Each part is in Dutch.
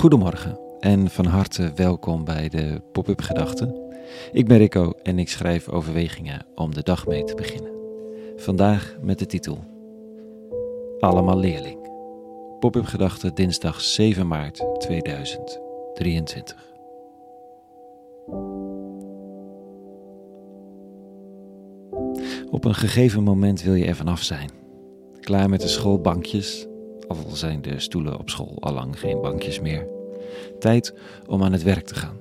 Goedemorgen en van harte welkom bij de Pop-up Gedachten. Ik ben Rico en ik schrijf overwegingen om de dag mee te beginnen. Vandaag met de titel Allemaal leerling. Pop-up Gedachten dinsdag 7 maart 2023. Op een gegeven moment wil je er vanaf zijn. Klaar met de schoolbankjes, al zijn de stoelen op school allang geen bankjes meer. Tijd om aan het werk te gaan.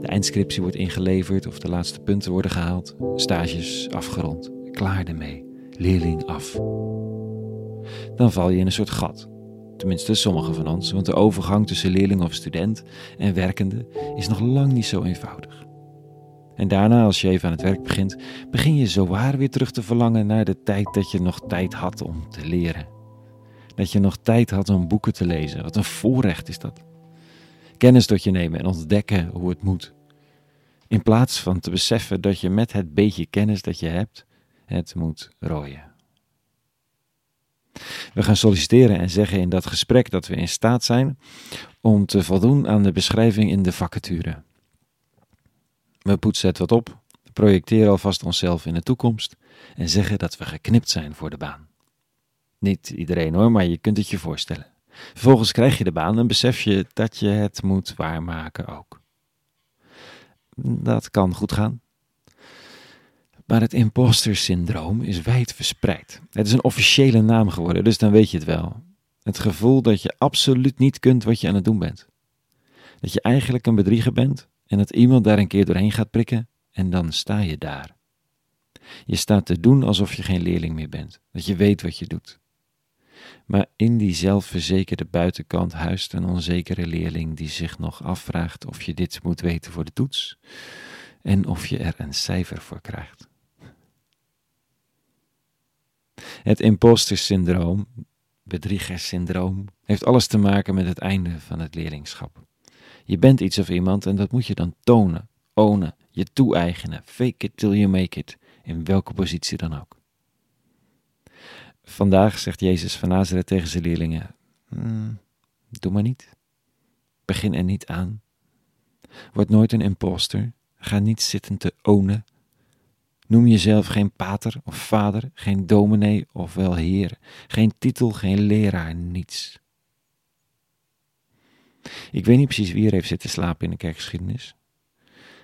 De eindscriptie wordt ingeleverd of de laatste punten worden gehaald. Stages afgerond. Klaar ermee. Leerling af. Dan val je in een soort gat. Tenminste, sommigen van ons, want de overgang tussen leerling of student en werkende is nog lang niet zo eenvoudig. En daarna, als je even aan het werk begint, begin je zowaar weer terug te verlangen naar de tijd dat je nog tijd had om te leren. Dat je nog tijd had om boeken te lezen. Wat een voorrecht is dat. Kennis tot je nemen en ontdekken hoe het moet. In plaats van te beseffen dat je met het beetje kennis dat je hebt, het moet rooien. We gaan solliciteren en zeggen in dat gesprek dat we in staat zijn om te voldoen aan de beschrijving in de vacature. We poetsen het wat op, projecteren alvast onszelf in de toekomst en zeggen dat we geknipt zijn voor de baan. Niet iedereen hoor, maar je kunt het je voorstellen. Vervolgens krijg je de baan en besef je dat je het moet waarmaken ook. Dat kan goed gaan. Maar het imposter syndroom is wijd verspreid. Het is een officiële naam geworden, dus dan weet je het wel. Het gevoel dat je absoluut niet kunt wat je aan het doen bent. Dat je eigenlijk een bedrieger bent en dat iemand daar een keer doorheen gaat prikken en dan sta je daar. Je staat te doen alsof je geen leerling meer bent, dat je weet wat je doet. Maar in die zelfverzekerde buitenkant huist een onzekere leerling die zich nog afvraagt of je dit moet weten voor de toets en of je er een cijfer voor krijgt. Het imposter-syndroom, bedriegerssyndroom, heeft alles te maken met het einde van het leerlingschap. Je bent iets of iemand en dat moet je dan tonen, ownen, je toe-eigenen, fake it till you make it, in welke positie dan ook. Vandaag zegt Jezus van Nazareth tegen zijn leerlingen: hmm, Doe maar niet. Begin er niet aan. Word nooit een imposter. Ga niet zitten te ownen. Noem jezelf geen pater of vader, geen dominee of wel heer, geen titel, geen leraar, niets. Ik weet niet precies wie er heeft zitten slapen in de kerkgeschiedenis.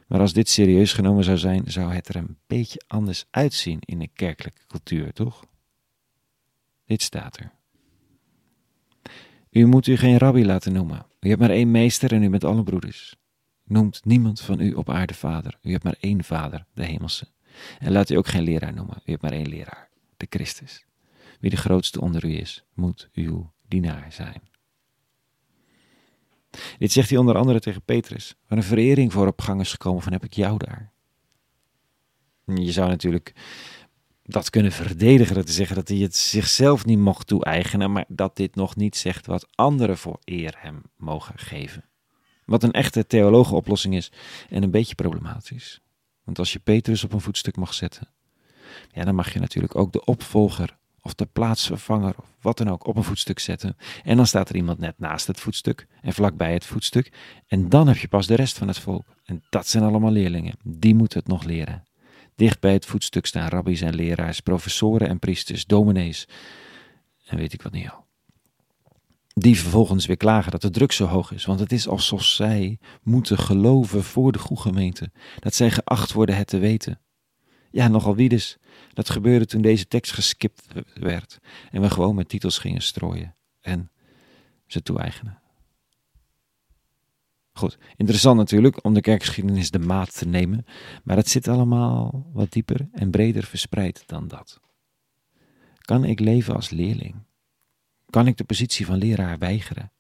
Maar als dit serieus genomen zou zijn, zou het er een beetje anders uitzien in de kerkelijke cultuur, toch? Dit staat er. U moet u geen rabbi laten noemen. U hebt maar één meester en u bent alle broeders. Noemt niemand van u op aarde vader. U hebt maar één vader, de hemelse. En laat u ook geen leraar noemen. U hebt maar één leraar, de Christus. Wie de grootste onder u is, moet uw dienaar zijn. Dit zegt hij onder andere tegen Petrus, waar een verering voor op gang is gekomen van heb ik jou daar. Je zou natuurlijk dat kunnen verdedigen, dat te zeggen dat hij het zichzelf niet mocht toe-eigenen, maar dat dit nog niet zegt wat anderen voor eer hem mogen geven. Wat een echte theologische oplossing is en een beetje problematisch. Want als je Petrus op een voetstuk mag zetten, ja, dan mag je natuurlijk ook de opvolger of de plaatsvervanger of wat dan ook op een voetstuk zetten. En dan staat er iemand net naast het voetstuk en vlakbij het voetstuk. En dan heb je pas de rest van het volk. En dat zijn allemaal leerlingen. Die moeten het nog leren. Dicht bij het voetstuk staan rabbies en leraars, professoren en priesters, dominees en weet ik wat niet al. Die vervolgens weer klagen dat de druk zo hoog is, want het is alsof zij moeten geloven voor de goede gemeente, dat zij geacht worden het te weten. Ja, nogal wie dus. Dat gebeurde toen deze tekst geskipt werd en we gewoon met titels gingen strooien en ze toe-eigenen. Goed, interessant natuurlijk om de kerkgeschiedenis de maat te nemen, maar het zit allemaal wat dieper en breder verspreid dan dat. Kan ik leven als leerling? Kan ik de positie van leraar weigeren?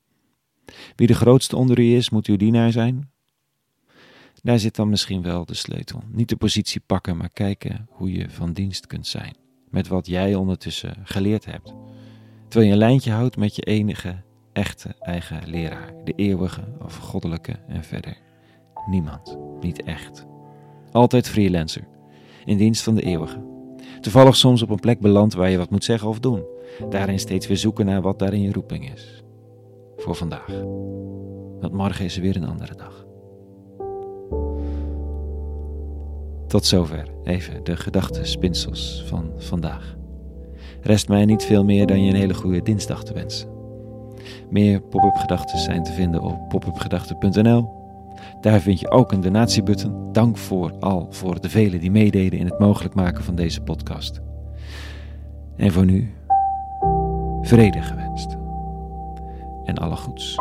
Wie de grootste onder u is, moet uw dienaar zijn? Daar zit dan misschien wel de sleutel. Niet de positie pakken, maar kijken hoe je van dienst kunt zijn. Met wat jij ondertussen geleerd hebt. Terwijl je een lijntje houdt met je enige echte eigen leraar, de eeuwige of goddelijke en verder. Niemand, niet echt. Altijd freelancer, in dienst van de eeuwige. Toevallig soms op een plek beland waar je wat moet zeggen of doen. Daarin steeds weer zoeken naar wat daarin je roeping is. Voor vandaag. Want morgen is er weer een andere dag. Tot zover even de gedachtenspinsels van vandaag. Rest mij niet veel meer dan je een hele goede dinsdag te wensen. Meer pop-up gedachten zijn te vinden op popupgedachten.nl. Daar vind je ook een donatiebutton. Dank voor al voor de velen die meededen in het mogelijk maken van deze podcast. En voor nu, vrede gewenst. En alle goeds.